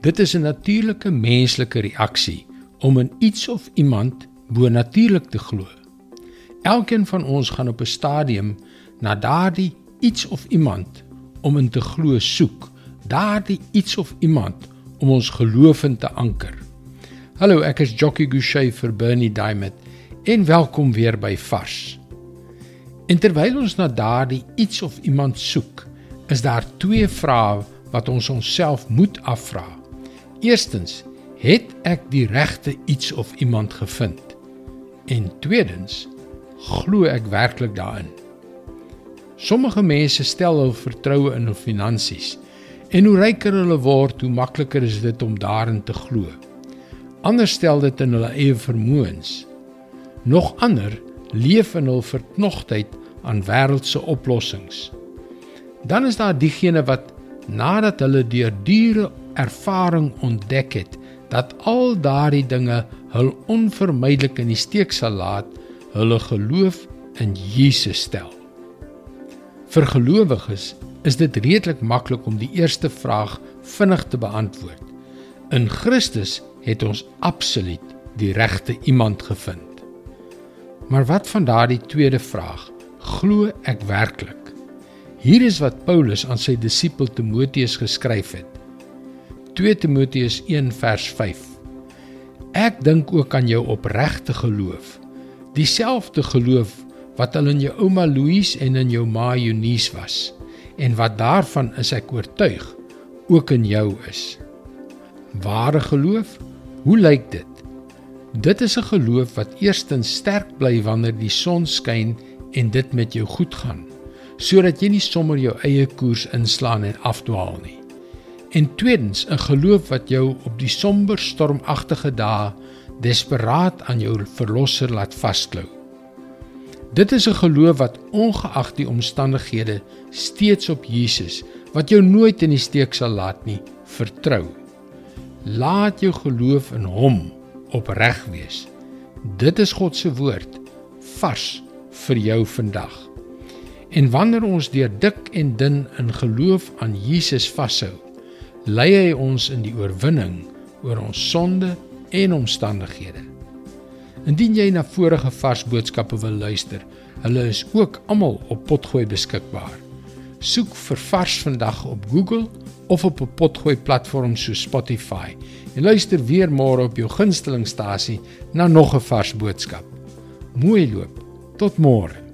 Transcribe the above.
Dit is 'n natuurlike menslike reaksie om in iets of iemand bonatuurlik te glo. Elkeen van ons gaan op 'n stadium na daardie iets of iemand om in te glo soek, daardie iets of iemand om ons geloof in te anker. Hallo, ek is Jockey Gouchee vir Bernie Diamond en welkom weer by Vars. En terwyl ons na daardie iets of iemand soek, is daar twee vrae wat ons onsself moet afvra. Eerstens, het ek die regte iets of iemand gevind? En tweedens, glo ek werklik daarin? Sommige mense stel hul vertroue in hul finansies en hoe ryker hulle word, hoe makliker is dit om daarin te glo. Ander stel dit in hulle eie vermoëns. Nog ander leef in hul verknogtheid aan wêreldse oplossings. Dan is daar diegene wat nadat hulle deur dure ervaring ontdek het dat al daardie dinge hul onvermydelik in die steek sal laat, hulle geloof in Jesus stel. Vir gelowiges is dit redelik maklik om die eerste vraag vinnig te beantwoord. In Christus het ons absoluut die regte iemand gevind. Maar wat van daardie tweede vraag? Glo ek werklik? Hier is wat Paulus aan sy disipel Timoteus geskryf het. 2 Timoteus 1 vers 5. Ek dink ook aan jou opregte geloof. Dieselfde geloof wat al in jou ouma Louise en in jou ma Eunice was en wat daarvan is ek oortuig ook in jou is. Ware geloof, hoe lyk dit? Dit is 'n geloof wat eerstens sterk bly wanneer die son skyn en dit met jou goed gaan, sodat jy nie sommer jou eie koers inslaan en afdwaal nie en tweedens 'n geloof wat jou op die somber stormagtige dae desperaat aan jou verlosser laat vasklou. Dit is 'n geloof wat ongeag die omstandighede steeds op Jesus wat jou nooit in die steek sal laat nie, vertrou. Laat jou geloof in hom opreg wees. Dit is God se woord vars vir jou vandag. En wanneer ons deur dik en dun in geloof aan Jesus vashou, lei hy ons in die oorwinning oor ons sonde en omstandighede. Indien jy na vorige vars boodskappe wil luister, hulle is ook almal op Potgooi beskikbaar. Soek vir Vars vandag op Google of op 'n Potgooi platform so Spotify en luister weer môre op jou gunstelingstasie na nog 'n vars boodskap. Mooi loop. Tot môre.